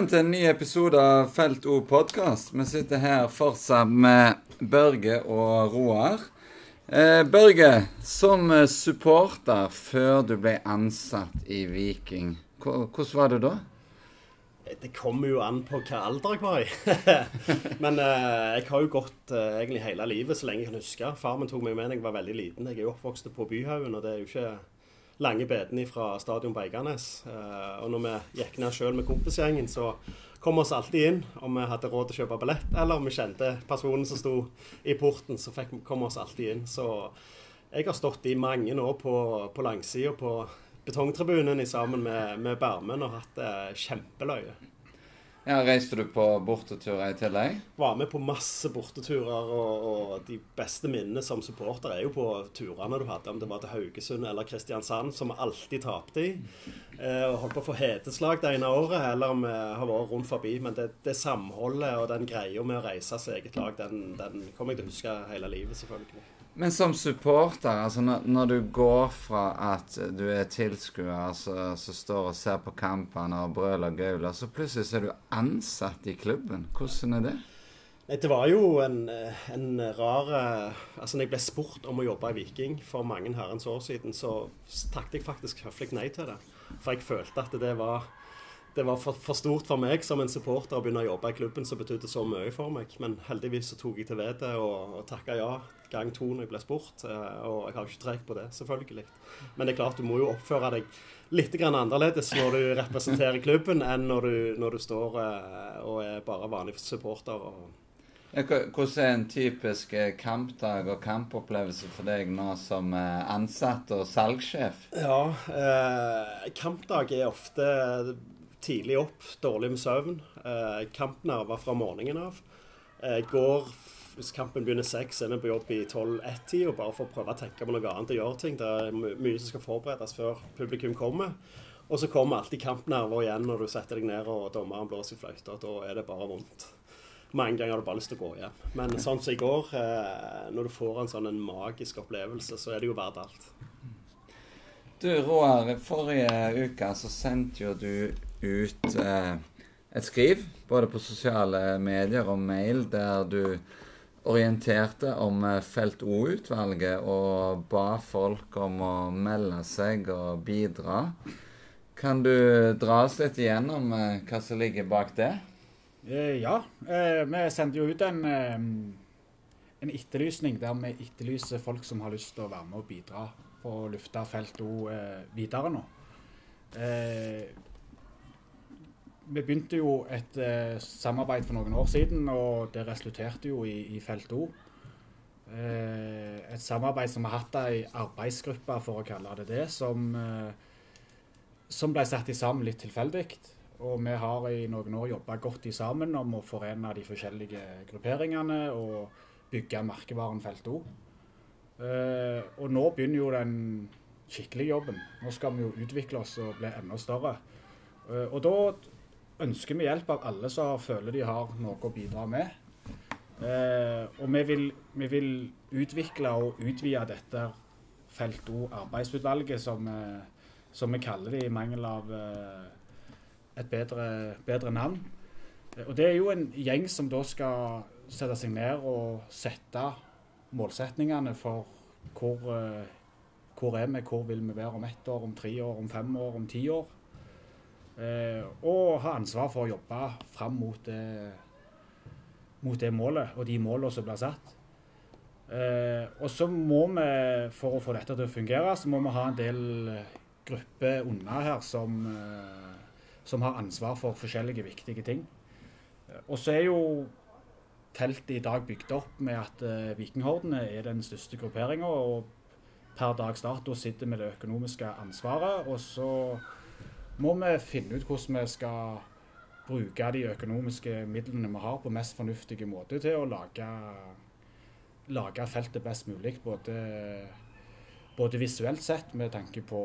Velkommen til en ny episode av Felt O podkast. Vi sitter her fortsatt med Børge og Roar. Eh, Børge, som supporter før du ble ansatt i Viking, hvordan var det da? Det kommer jo an på hva alder jeg var i. Men eh, jeg har jo gått eh, egentlig hele livet så lenge jeg kan huske. Far min tok meg med da jeg var veldig liten. Jeg er jo oppvokst på Byhaugen, og det er jo ikke lange beten fra stadion på Eiganes. Eh, og når vi gikk ned sjøl med kompisgjengen, så kom oss alltid inn. Om vi hadde råd til å kjøpe billett, eller om vi kjente personen som sto i porten, så fikk, kom oss alltid inn. Så jeg har stått i mange år på, på langsida på betongtribunen sammen med, med Bermen og hatt det kjempeløye. Ja, Reiste du på borteturer i tillegg? Var med på masse borteturer. Og, og, de beste minnene som supporter er jo på turene du hadde, om det var til Haugesund eller Kristiansand, som vi alltid tapte i. Eh, og holdt på å få heteslag det ene året, eller om vi har vært rundt forbi. Men det, det samholdet og den greia med å reise sitt eget lag, den, den kommer jeg til å huske hele livet, selvfølgelig. Men som supporter, altså når, når, du går fra at du er tilskuer som står og ser på kampene og brøler gauler, så plutselig så er du ansatt i klubben. Hvordan er det? Det var jo en, en rar Altså, når jeg ble spurt om å jobbe i Viking for mange herrens år siden, så takket jeg faktisk høflig nei til det. For jeg følte at det var det var for, for, stort for meg som en supporter å begynne å jobbe i klubben som betydde så mye for meg. Men heldigvis så tok jeg til vettet og, og takka ja gang to når jeg ble spurt. Eh, og jeg har ikke trukket på det, selvfølgelig. Men det er klart, du må jo oppføre deg litt annerledes når du representerer klubben, enn når du, når du står eh, og er bare vanlig supporter. Hvordan er en typisk eh, kampdag og kampopplevelse for deg nå som ansatt og salgssjef? Ja, eh, kampdag er ofte tidlig opp, dårlig med søvn. Eh, kampnerver fra morgenen av. Eh, går hvis kampen begynner seks, er vi på jobb i tolv-ett-tida bare for å prøve å tenke på noe annet og gjøre ting. Det er mye som skal forberedes før publikum kommer. Og så kommer alltid kampnerver igjen når du setter deg ned og dommeren blåser i fløyta. Da er det bare vondt. Mange ganger har du bare lyst til å gå hjem. Men sånn som i går, eh, når du får en sånn en magisk opplevelse, så er det jo verdt alt. Du Roar, forrige uke så sendte jo du ut eh, et skriv, både på sosiale medier og mail, der du orienterte om eh, Felt O-utvalget og ba folk om å melde seg og bidra. Kan du dra oss litt igjennom eh, hva som ligger bak det? Eh, ja. Vi sendte jo ut en, en etterlysning der vi etterlyser folk som har lyst til å være med og bidra på å lufte Felt O videre nå vi begynte jo et eh, samarbeid for noen år siden, og det resulterte jo i, i Felt O. Eh, et samarbeid som vi har hatt ei arbeidsgruppe, for å kalle det det, som, eh, som ble satt sammen litt tilfeldig. Og vi har i noen år jobba godt i sammen om å forene de forskjellige grupperingene og bygge merkevaren Felt O. Eh, og nå begynner jo den skikkelige jobben. Nå skal vi jo utvikle oss og bli enda større. Eh, og da ønsker vi hjelp av alle som føler de har noe å bidra med. Eh, og vi vil, vi vil, utvikle og utvide dette Felt O arbeidsutvalget, som, eh, som, vi kaller det i mangel av eh, et bedre, bedre, navn. Eh, og Det er jo en gjeng som da skal sette seg ned og sette målsetningene for hvor, eh, hvor er vi, hvor vil vi være om ett år, om tre år, om fem år, om ti år. Eh, og ha ansvar for å jobbe fram mot det, mot det målet og de målene som blir satt. Eh, og så må vi, for å få dette til å fungere, så må vi ha en del grupper unna her som, eh, som har ansvar for forskjellige viktige ting. Og så er jo teltet i dag bygd opp med at uh, Vikinghordene er den største grupperinga. Og per dags dato sitter med det økonomiske ansvaret. Og så må vi finne ut hvordan vi skal bruke de økonomiske midlene vi har på mest fornuftige måte til å lage, lage feltet best mulig. Både, både, visuelt sett med tanke på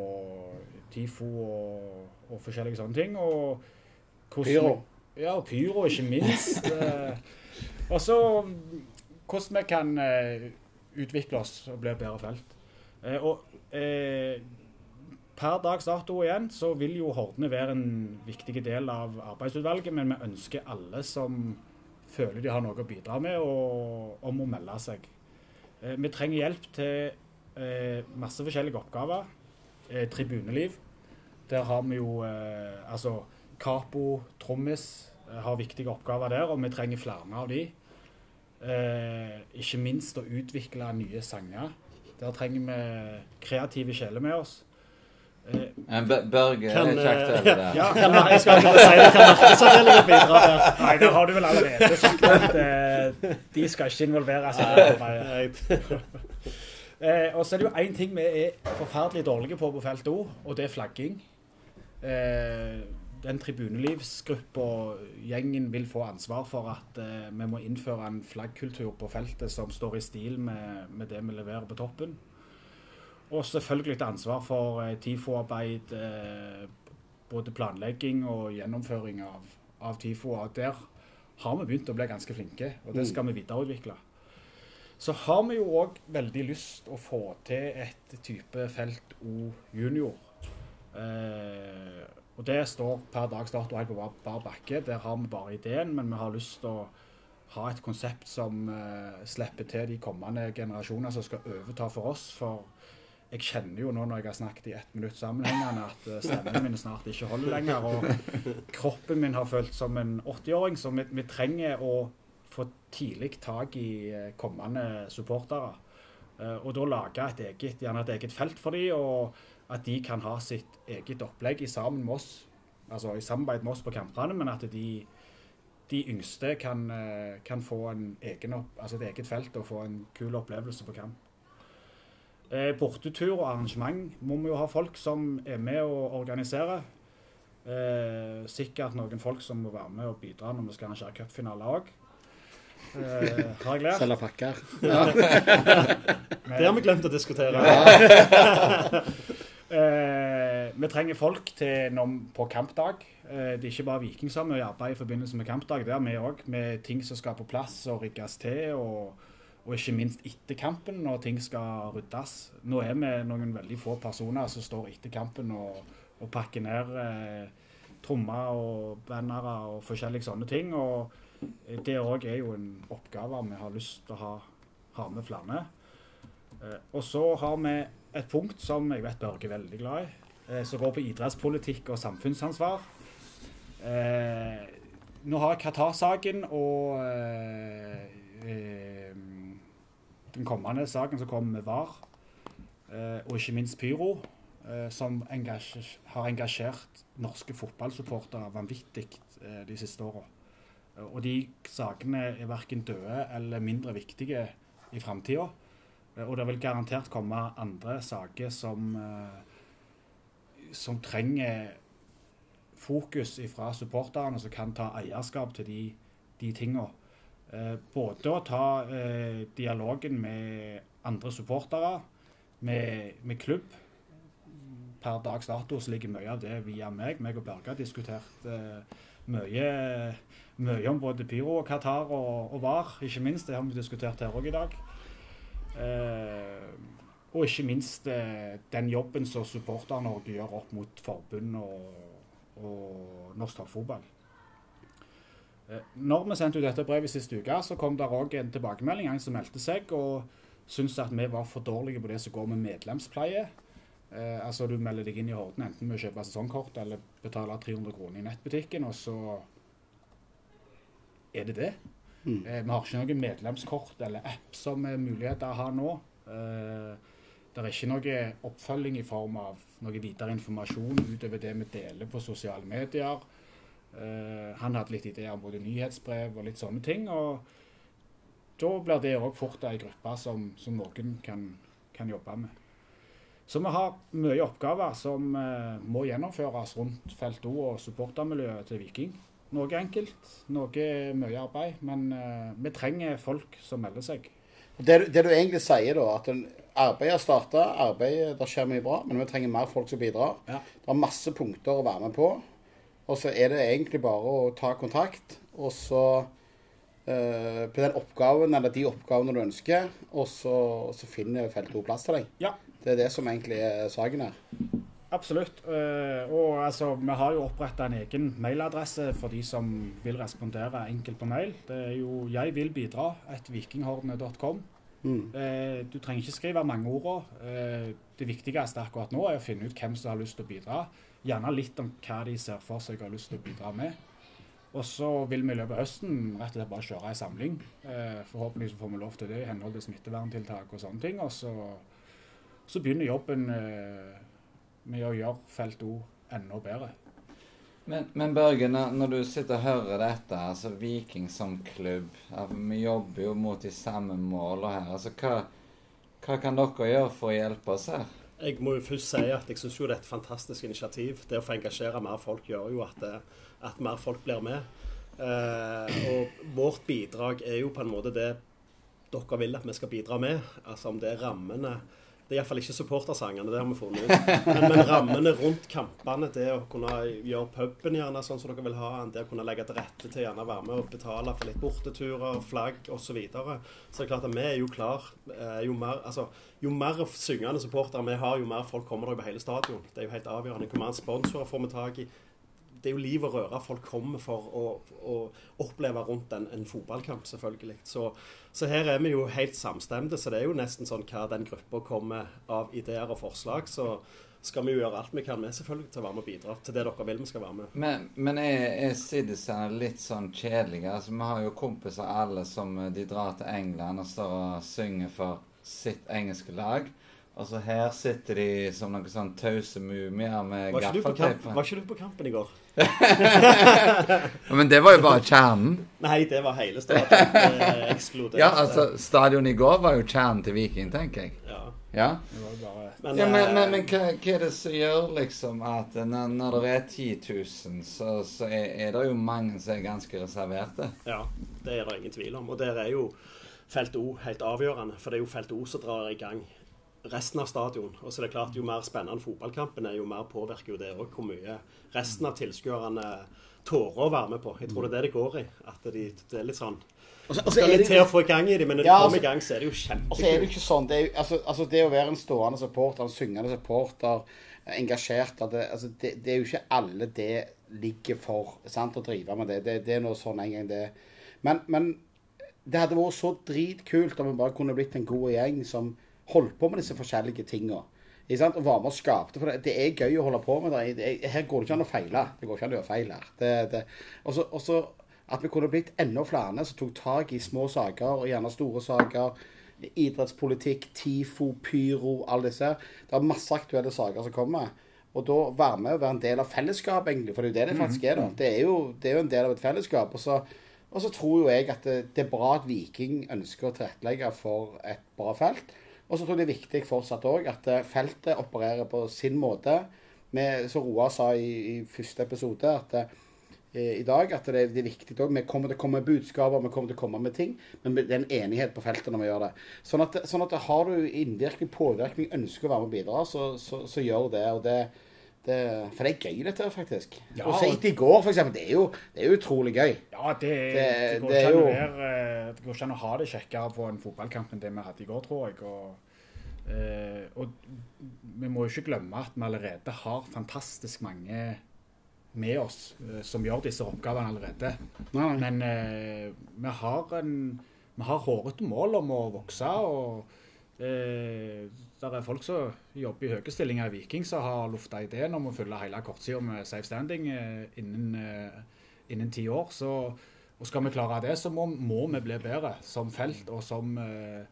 TIFO og, og forskjellige sånne ting. Og pyro. Ja, og pyro, ikke minst. Eh, og så hvordan vi kan eh, utvikle oss og bli et bedre felt. Eh, og per dags dato igjen så vil jo Hordene være en viktig del av arbeidsutvalget, men vi ønsker alle som føler de har noe å bidra med, og, om å melde seg. Eh, vi trenger hjelp til eh, masse forskjellige oppgaver. Eh, tribuneliv. Der har vi jo eh, altså Capo, trommis, eh, har viktige oppgaver der, og vi trenger flere av de. Eh, ikke minst å utvikle nye sanger. Der trenger vi kreative sjeler med oss. Eh, Børge Kan, er kjekt over det. Ja, Kan, jeg skal ikke si det. Kan markedsavdelingen bidra der? Nei, det har du vel allerede sagt at eh, de skal ikke involveres i det arbeidet. Nei. Eh, og så er det jo én ting vi er forferdelig dårlige på på feltet òg, og det er flagging. Eh, den tribunelivsgruppa, gjengen, vil få ansvar for at eh, vi må innføre en flaggkultur på feltet som står i stil med, med det vi leverer på toppen. Og selvfølgelig et ansvar for eh, TIFO-arbeid, eh, både planlegging og gjennomføring av, av TIFO. Og der har vi begynt å bli ganske flinke, og det skal vi videreutvikle. Så har vi jo òg veldig lyst å få til et type felt O junior. Eh, og det står per dags dato helt på bar bakke. Der har vi bare ideen, men vi har lyst til å ha et konsept som eh, slipper til de kommende generasjoner som skal overta for oss. For jeg kjenner jo nå når jeg har snakket i ett minutt sammenhengende, at eh, stemmen min snart ikke holder lenger. Og kroppen min har følt som en 80-åring, så vi, vi trenger å få tidlig tak i eh, kommende supportere. Eh, Og da lage et eget, gjerne et eget felt for dem, og at de kan ha sitt eget opplegg i sammen med oss. Altså i samarbeid med oss på kampene, men at de, de yngste kan, kan få opp, altså et eget felt og få en kul opplevelse på kamp. Eh, bortetur og arrangement må vi jo ha folk som er med og organiserer. Eh, sikkert noen folk som må være med og bidra når vi skal arrangere cupfinale òg. Eh, har jeg lært. Selge pakker. Det har vi glemt å diskutere. Eh, vi trenger folk til når, på kampdag. Eh, det er ikke bare Viking som er i arbeid i forbindelse med kampdag. Det er vi òg, med ting som skal på plass og rigges til. Og, og ikke minst etter kampen, når ting skal ryddes. Nå er vi noen veldig få personer som står etter kampen og, og pakker ned eh, trommer og bannere og forskjellige sånne ting. Og det òg er jo en oppgave vi har lyst til å ha, ha med flere. Eh, og så har vi et punkt som jeg vet Børge er veldig glad i, eh, som går på idrettspolitikk og samfunnsansvar. Eh, nå har Qatar-saken og eh, eh, den kommende saken som kommer med VAR, eh, og ikke minst Pyro, eh, som engasjer, har engasjert norske fotballsupportere vanvittig eh, de siste åra. Og de sakene er verken døde eller mindre viktige i framtida. Og det vil garantert komme andre saker som, som trenger fokus fra supporterne, som kan ta eierskap til de, de tinga. Eh, Både å ta eh, dialogen med andre supportere, med, med klubb. Per dags dato så ligger mye av det via meg. Meg og Børge har diskutert eh, mye, mye om både Pyro og Qatar og, og VAR, ikke minst. Det har vi diskutert her òg i dag. Og ikke minst den jobben som Supporter-Norge gjør opp mot forbund og, og norsk toppfotball. Eh, når vi sendte ut dette brevet siste uke, så kom det òg en tilbakemelding. En som meldte seg og syntes at vi var for dårlige på det som går med medlemspleie. Eh, altså Du melder deg inn i Horden enten med å kjøpe sesongkort eller betale 300 kroner i nettbutikken, og så er det det. Mm. Eh, vi har ikke noe medlemskort eller app som er muligheter å ha nå. Eh, det er ikke noe oppfølging i form av noe videre informasjon utover det vi deler på sosiale medier. Eh, han hadde litt ideer om både nyhetsbrev og litt sånne ting. og Da blir det òg fort ei gruppe som, som noen kan, kan jobbe med. Så vi har mye oppgaver som eh, må gjennomføres rundt felt O og supportermiljøet til Viking. Noe enkelt, noe mye arbeid, men eh, vi trenger folk som melder seg. Det, det du egentlig sier, da, at en- arbeidet har starta, arbeidet, det skjer mye bra, men vi trenger mer folk som bidrar. Ja. Det er masse punkter å være med på. Og så er det egentlig bare å ta kontakt, og så uh, På den oppgaven eller de oppgavene du ønsker, og så, så finner Felt O plass til deg. Ja. Det er det som egentlig er saken her. Absolutt. Uh, og altså, vi har jo oppretta en egen mailadresse for de som vil respondere enkelt på mail. Det er jo 'jeg vil bidra' at vikinghordene.com. Mm. Eh, du trenger ikke skrive mange ord. Eh, det viktigste akkurat nå er å finne ut hvem som har lyst til å bidra. Gjerne litt om hva de ser for seg har lyst til å bidra med. Og så vil vi i løpet av høsten rett og slett bare kjøre en samling. Eh, forhåpentligvis får vi lov til det i henhold til smitteverntiltak og sånne ting. Og så, så begynner jobben eh, med å gjøre Felt O enda bedre. Men, men Børge, når, du sitter og hører dette, altså Viking som klubb Vi jobber jo mot de samme målene her. altså hva, hva kan dere gjøre for å hjelpe oss her? Jeg må jo først si at jeg syns jo det er et fantastisk initiativ. Det å få engasjere mer folk gjør jo at, det, at mer folk blir med. Eh, og vårt bidrag er jo på en måte det dere vil at vi skal bidra med. Altså om det er rammene Det er iallfall ikke supportersangene, det har vi funnet ut. Men, men rammene rundt kampene, det å kunne gjøre puben gjerne sånn som dere vil ha den, det å kunne legge til rette til gjerne være med og betale for litt borteturer, flagg osv. Så, videre. så det er klart at vi er jo klar. eh, Jo mer, altså, jo mer syngende supportere vi har, jo mer folk kommer der over hele stadion. Det er jo helt avgjørende. Hvor mange sponsorer får vi tak i? Det er jo liv og røre folk kommer for å, å oppleve rundt en, en fotballkamp, selvfølgelig. Så, så her er vi jo helt samstemte. Så det er jo nesten sånn hva den gruppa kommer av ideer og forslag. Så skal vi jo gjøre alt vi kan med selvfølgelig til å være med og bidra til det dere vil vi skal være med. Men, men er, er citizene litt sånn kjedelige? Altså, Vi har jo kompiser alle som eh, de drar til England og står og synger for sitt engelske lag. Og så her sitter de som noen sånn tause mumier med gaffateip. var ikke du på kampen i går? Men det var jo bare kjernen. Nei, det var hele stadion. Det eksploderte. Ja, altså, stadion i går var jo kjernen til Viking, tenker jeg. Ja. Ja, Det var jo bare Men, ja men, eh, men, men hva, hva er det som gjør liksom at når, når det er 10 000, så, så er, er det jo mange som er ganske reserverte? Ja, det er det ingen tvil om. Og der er jo felt O helt avgjørende. For det er jo felt O som drar i gang resten av stadion. Og så er det klart, jo mer spennende fotballkampen er, jo mer påvirker jo det òg hvor mye resten av tilskuerne tårer å være med på. Jeg tror det er det det går i. At de, det er litt sånn Og så- og Det så skal litt til å få i gang i dem, men når de kommer altså- i gang, så er det jo kjempekult. så er det ikke sånn. Det, er altså, altså det å være en stående supporter, en syngende supporter, engasjert det, altså det, det er jo ikke alle det ligger for sant, å drive med det. Det, det er noe sånn en gang, det. Men, men det hadde vært så dritkult om vi bare kunne blitt en god gjeng som holdt på med disse forskjellige tinga. Og var med og skapte. For det, det er gøy å holde på med det. det. Her går det ikke an å feile. Det går ikke an å gjøre feil her. Og så- Og så at vi kunne blitt enda flere som tok tak i små saker, og gjerne store saker. Idrettspolitikk, TIFO, pyro, alle disse. Det er masse aktuelle saker som kommer. Og da være med og være en del av fellesskapet, egentlig. For det er jo det det faktisk er. da. Det er jo, det er jo en del av et fellesskap. Og så, og så tror jo jeg at det, det er bra at Viking ønsker å tilrettelegge for et bra felt. Og så tror jeg det er viktig fortsatt òg at eh, feltet opererer på sin måte. Med, som Roar sa i, i første episode, at eh, i dag at det, det er viktig òg. Vi kommer til å komme med budskaper, vi kommer til å komme med ting. Men det er en enighet på feltet når vi gjør det. Sånn at, sånn at har du innvirkning, påvirkning, ønsker å være med og bidra, så, så, så gjør det. og det det, for det er gøy, dette her, faktisk. Ja, og etter i går, for eksempel. Det er jo, det er utrolig gøy. Ja, det, det, Det- går ikke jo- eh, ikke an å ha det kjekkere på en fotballkamp enn det vi hadde i går, tror jeg. Og, eh, og vi må jo ikke glemme at vi allerede har fantastisk mange med oss eh, som gjør disse oppgavene allerede. Nei. Men eh, vi har en vi har hårete mål om å vokse. og eh, det er folk som jobber i høye stillinger i Viking som har lufta ideen om å fylle hele kortsida med safe standing eh, innen, eh, ti år. Så, og skal vi klare det, så må, må vi bli bedre som felt og som, eh,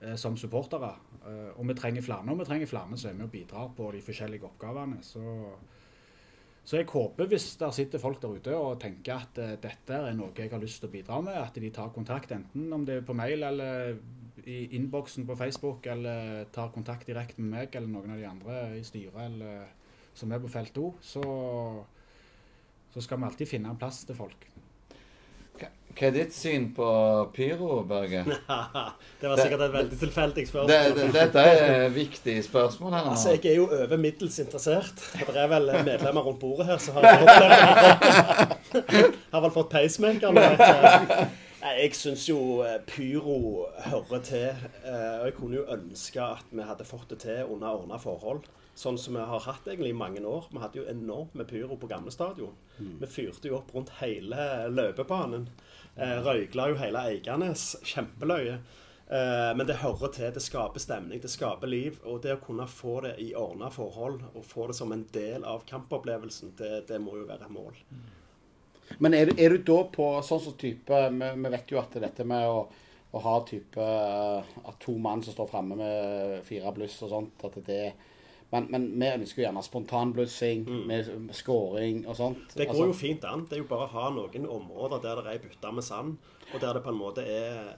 eh, som supportere. Eh, og vi trenger flere, og vi trenger flere som er med og bidrar på de forskjellige oppgavene. Så, så jeg håper hvis der sitter folk der ute og tenker at eh, dette er noe jeg har lyst til å bidra med, at de tar kontakt enten om det er på mail eller i innboksen på Facebook, eller tar kontakt direkte med meg eller noen av de andre i styret eller som er på felt O, så, så skal vi alltid finne en plass til folk. Hva er ditt syn på pyro, Børge? det var sikkert et veldig tilfeldig spørsmål. det, dette er et viktig spørsmål her. Altså, Jeg er jo over middels interessert. Det er vel medlemmer rundt bordet her som har. Har vel fått pacemaker nå. Jeg. Syns jo eh, pyro hører til. eh, Og jeg kunne jo ønske at vi hadde fått det til under ordna forhold. Sånn som vi har hatt egentlig i mange år. Vi hadde jo enormt med pyro på gamle stadion. Vi fyrte jo opp rundt hele løpebanen. Eh, Røykla jo hele Eiganes. Kjempeløye. Men det hører til. Det skaper stemning, det skaper liv. Og det å kunne få det i ordna forhold, og få det som en del av kampopplevelsen, det, det må jo være et mål. Men er, er du da på sånn som type Vi, vi vet jo at dette med å, å ha type eh, At to mann som står framme med fire bluss og sånt at det men, men vi ønsker jo gjerne spontanblussing med, med scoring og sånt. Det går Altså, jo fint an. Det er jo bare å ha noen områder der det er bytta med sand, og der det på en måte er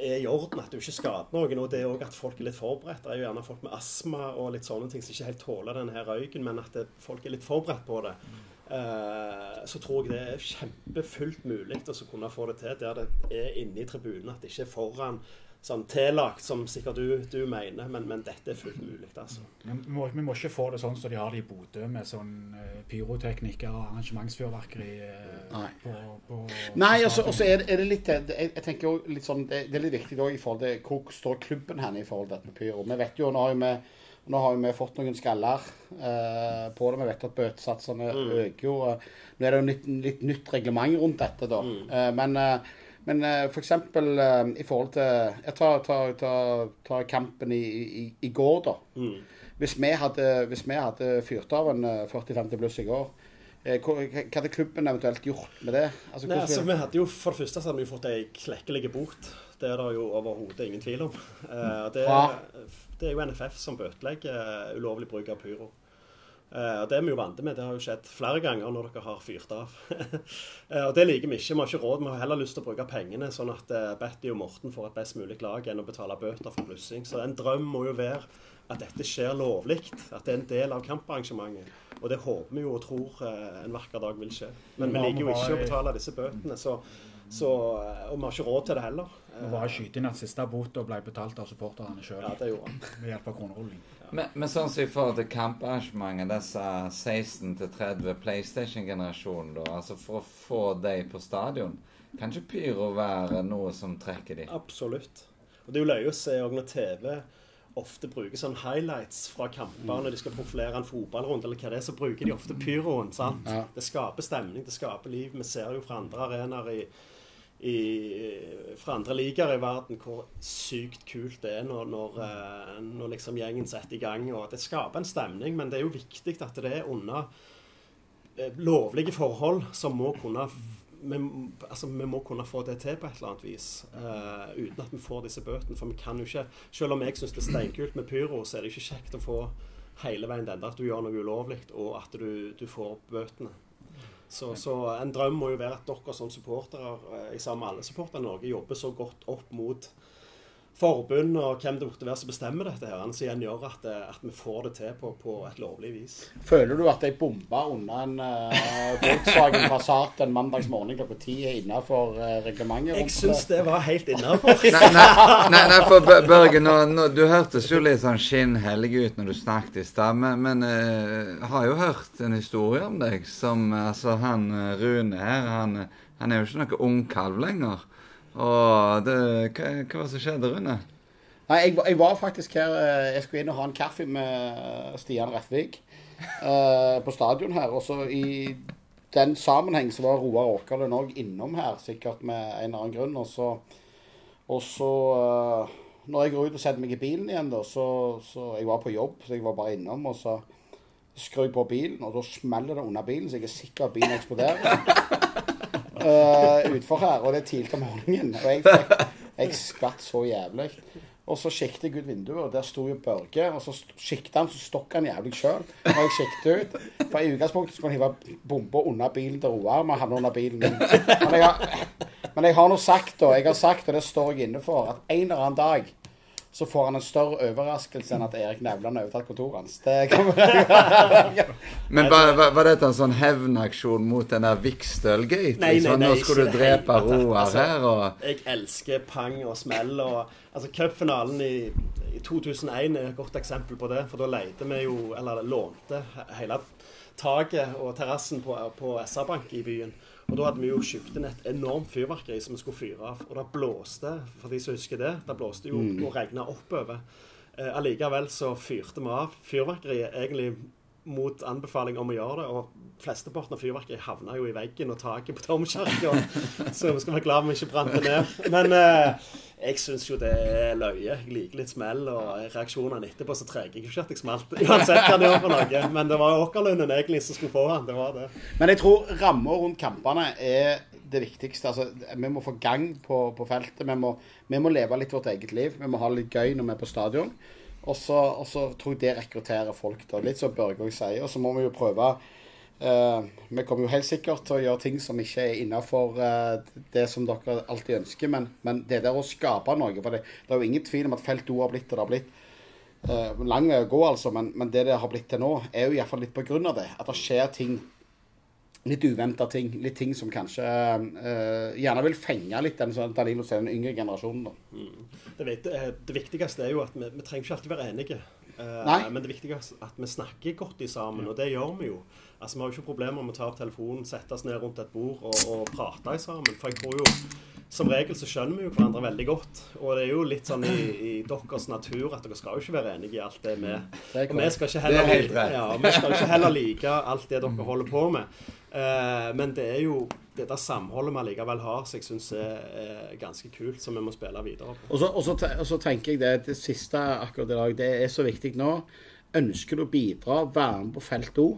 er i orden, at du ikke skader noen. Og det er òg at folk er litt forberedt. Det er jo gjerne folk med astma og litt sånne ting som ikke helt tåler denne røyken, men at folk er litt forberedt på det. Eh, så tror jeg det er kjempefullt mulig å kunne få det til der det er inne i tribunen, at det ikke er foran sånn tillagt, som sikkert du, du mener, men, men dette er fullt mulig, altså. Men vi må, vi må ikke få det sånn som de har det i Bodø, med sånn eh, pyroteknikker og arrangementsfyrverkeri eh, Nei. på, på Nei, på og så stadion. og så er, det- er det litt det- Jeg, jeg tenker jo litt sånn Det, det er litt viktig da, i forhold til hvor står klubben hen i forhold til dette med pyro. Vi vet jo, nå har jo vi nå har jo vi fått noen skaller eh, på det. Vi vet at bøtesatsene øker jo. eh, Nå er det jo litt, litt nytt reglement rundt dette, da. Eh, men eh, men eh, for eksempel i forhold til Jeg tar, tar, tar, tar kampen i, i, i går, da. Hvis vi hadde, hvis vi hadde fyrt av en eh, 40-50 pluss i går, hva, hva hadde klubben eventuelt gjort med det? Altså, Nei, altså, vi hadde jo, For det første så hadde vi fått ei klekkelig bot. Det er det jo overhodet ingen tvil om. Eh, det, Fra? Det er jo NFF som bøtelegger eh, ulovlig bruk av pyro. Eh, og Det er vi jo vant med. Det har jo skjedd flere ganger når dere har fyrt av. Eh, og Det liker vi ikke. Vi har ikke råd. Vi har heller lyst til å bruke pengene sånn at Betty og Morten får et best mulig lag enn å betale bøter for blussing. Så en drøm må jo være at dette skjer lovlig. At det er en del av kamparrangementet. Og det håper vi jo og tror eh, en vakker dag vil skje. Men vi liker jo ikke å betale disse bøtene. Så, så, eh, og vi har ikke råd til det heller. Vi bare skyte inn at siste bota ble betalt av supporterne sjøl Ja, det gjorde han. ved hjelp av kronerulling. Men, men sånn som i forhold til kamparrangementet, disse 16-30 PlayStation-generasjonen, da, altså for å få dem på stadion, kan ikke pyro være noe som trekker dem? Absolutt. Og det er jo løye å se òg når TV ofte bruker sånn highlights fra kamper når de skal profilere en fotballrunde, eller hva det er, så bruker de ofte pyroen. sant? Ja. Det skaper stemning, det skaper liv. Vi ser jo fra andre arenaer i, i, fra andre ligaer i verden hvor sykt kult det er når, når, eh, når liksom gjengen setter i gang. og Det skaper en stemning, men det er jo viktig at det er under eh, lovlige forhold som må kunne vi, altså, vi må kunne få det til på et eller annet vis, uh, uten at vi får disse bøtene. For vi kan jo ikke Selv om jeg syns det er steinkult med pyro, så er det ikke kjekt å få hele veien den der at du gjør noe ulovlig, og at du, du får bøtene. Så, så en drøm må jo være at dere som supportere, eh, i sammen med alle supportere i Norge, jobber så godt opp mot forbund og hvem det måtte være som bestemmer dette, her, som igjen gjør at, eh, at vi får det til på, på et lovlig vis. Føler du at ei bombe under en uh, Volkswagen Passat en mandagsmorgen klokka ti er innafor uh, reglementet? Jeg syns det? var helt innafor. Nei, nei, nei, nei for Børge, nå, nå, du hørtes jo litt sånn skinnhellig ut når du snakket i stad, men, men uh, har jo hørt en historie om deg som Altså, han eh, Rune her, han, han er jo ikke noe ungkalv lenger. Og det, hva, hva som skjedde, Rune? Nei, jeg, jeg var faktisk her eh, Jeg skulle inn og ha en kaffe med eh, Stian Refvik uh, på stadion her. Og så i den sammenheng så var Roar Åkerlund òg innom her, sikkert med en eller annen grunn. Og så, og så uh, Når jeg går ut og setter meg i bilen igjen, da, så, så Jeg var på jobb, så jeg var bare innom. Og så skrur jeg på bilen, og da smeller det under bilen, så jeg er sikker at bilen eksploderer. Uh, utfor her, og det er tidlig om morgenen. Og jeg, jeg, jeg skvatt så jævlig. Og så kikket jeg ut vinduet, og der sto jo Børge. Og så kikket han, så stokk han jævlig sjøl. Og jeg kikket ut. For i utgangspunktet skulle han hive bomba under bilen til Roar, men havna under bilen min. Men jeg, har, men jeg har nå sagt, da, jeg har sagt, og det står jeg inne for, at en eller annen dag så får han en større overraskelse enn at Erik Nevland har overtatt kontoret hans. Det Men var, var, var dette en sånn hevnaksjon mot den der Vikstøl-gate? Nei, nei, Liksom? nei, Nå skulle du drepe. Roar Altså, her, og Jeg elsker pang og smell. og altså Cupfinalen i, i 2001 er et godt eksempel på det. For da leide vi jo, eller lånte, hele taket og terrassen på, på SR-Bank i byen. Og da hadde vi jo kjøpt inn et enormt fyrverkeri som vi skulle fyre av. Og det blåste, for de som husker det, det blåste jo og regna oppover. Eh, allikevel så fyrte vi av fyrverkeriet egentlig mot anbefaling om å gjøre det. Og flesteparten av fyrverkeriet havna jo i veggen og taket på Tomkirka. Så vi skal være glad vi ikke brant det ned. Men eh, jeg syns jo det er løye. Jeg liker litt smell, og reaksjonene etterpå så treger jeg ikke at jeg smalt. Uansett hva det gjør for noe. Men det var Åkerlunden egentlig som skulle få han. Det var det. Men jeg tror rammer rundt kampene er det viktigste. Altså, vi må få gang på, på feltet. Vi må, vi må leve litt vårt eget liv. Vi må ha det litt gøy når vi er på stadion. Og så tror jeg det rekrutterer folk. da, Litt som Børge òg sier. Og så må vi jo prøve eh, Vi kommer jo helt sikkert til å gjøre ting som ikke er innafor uh, det som dere alltid ønsker, men, men det der å skape noe For det, det er jo ingen tvil om at Felt O har blitt det det har blitt. Uh, lang vei å gå, altså, men, men det det har blitt til nå, er jo iallfall litt av det. At det skjer ting. Litt uventa ting. Litt ting som kanskje gjerne vil fenge litt den sånn den yngre generasjonen. da. Det, vet, eh, det viktigste er jo at vi, vi trenger ikke alltid være enige. Eh. Men det viktigste er at vi snakker godt i sammen, og det gjør vi jo. Altså, Vi har jo ikke problemer med å ta opp telefonen, sette oss ned rundt et bord og, og prate sammen. For jeg tror jo som regel så skjønner vi jo hverandre veldig godt. Og det er jo litt sånn i, i deres natur at dere skal jo ikke være enige i alt det vi er Og vi skal ikke er heller, ja, vi skal ikke heller like alt det dere holder på med. Eh, men det er jo dette samholdet vi allikevel har, som jeg syns er, er ganske kult, som vi må spille videre på. Og så, og, så, og så tenker jeg det, det siste akkurat i dag, det er så viktig nå. Ønsker du å bidra, være med på Felt O.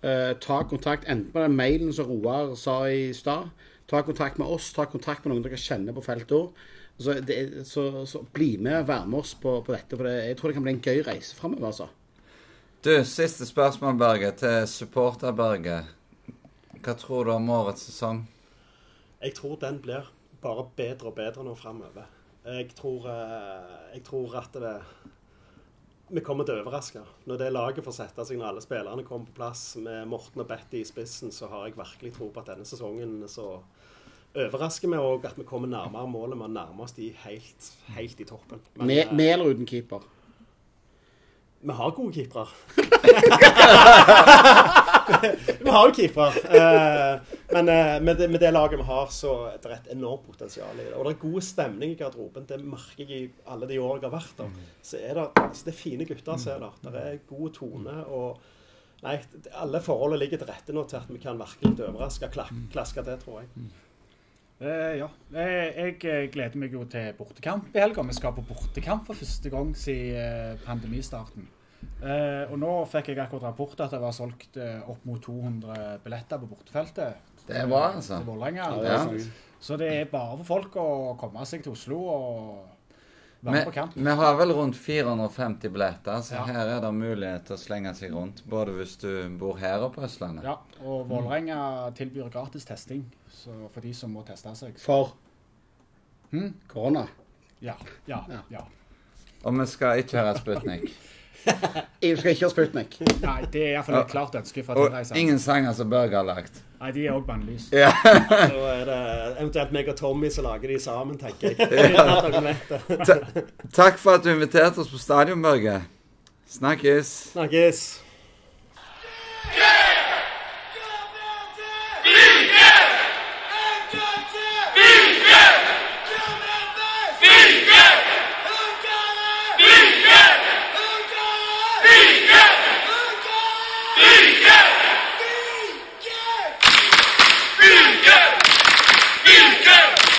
Eh, ta kontakt enten med den mailen som Roar sa i stad. Ta kontakt med oss, ta kontakt med noen dere kjenner på Felt O. Så, det, så, så bli med, vær med oss på, på dette. For det, jeg tror det kan bli en gøy reise framover. Altså. Du, siste spørsmål, Berge, til supporter-Børge. Hva tror du om årets sesong? Jeg tror den blir bare bedre og bedre nå framover. Jeg tror, eh, jeg tror at det, vi kommer til å overraske. Når det laget får sette seg, når alle spillerne kommer på plass med Morten og Betty i spissen, så har jeg virkelig tro på at denne sesongen så overrasker vi òg at vi kommer nærmere målet. Vi nærmer oss de helt, helt i toppen. Men, Med, eh, med eller uten keeper. Vi har gode keepere. vi har jo keepere. Eh, men eh, med, det, laget vi har, så er det et enormt potensial i det. Og det er god stemning i garderoben. Det merker jeg i alle de årene jeg har vært der. Så er det, altså, det er fine gutter som er der. Det er god tone. og Nei, alle forholdene ligger til rette nå til at vi kan virkelig overraske. og Klaske til, tror jeg. Eh, ja. Jeg, jeg eh, gleder meg jo til bortekamp i helga. Vi skal på bortekamp for første gang siden eh, pandemistarten. Uh, og nå fikk jeg akkurat rapport at det var solgt uh, opp mot 200 billetter på bortefeltet. Det er bra, altså. Til Vålerenga. Ja, det er sånn. Så det er bare for folk å komme seg til Oslo og være Vi, på kamp. vi har vel rundt 450 billetter, så Ja. her er det mulighet til å slenge seg rundt. Både hvis du bor her og på Østlandet. Ja, og Vålerenga tilbyr gratis testing så for de som må teste seg. For Hm? korona. Ja, ja, Ja. ja. Og vi skal ikke høre Sputnik. EU skal ikke ha Sputnik. Nei, det er iallfall et klart ønske fra Og ingen sanger som Børge har lagt. Nei, de er òg bannlyst. Ja. Så er det eventuelt meg og Tommy som lager de sammen, tenker jeg. At det. Takk for at du inviterte oss på stadion, Børge. Snakkes. Snakkes.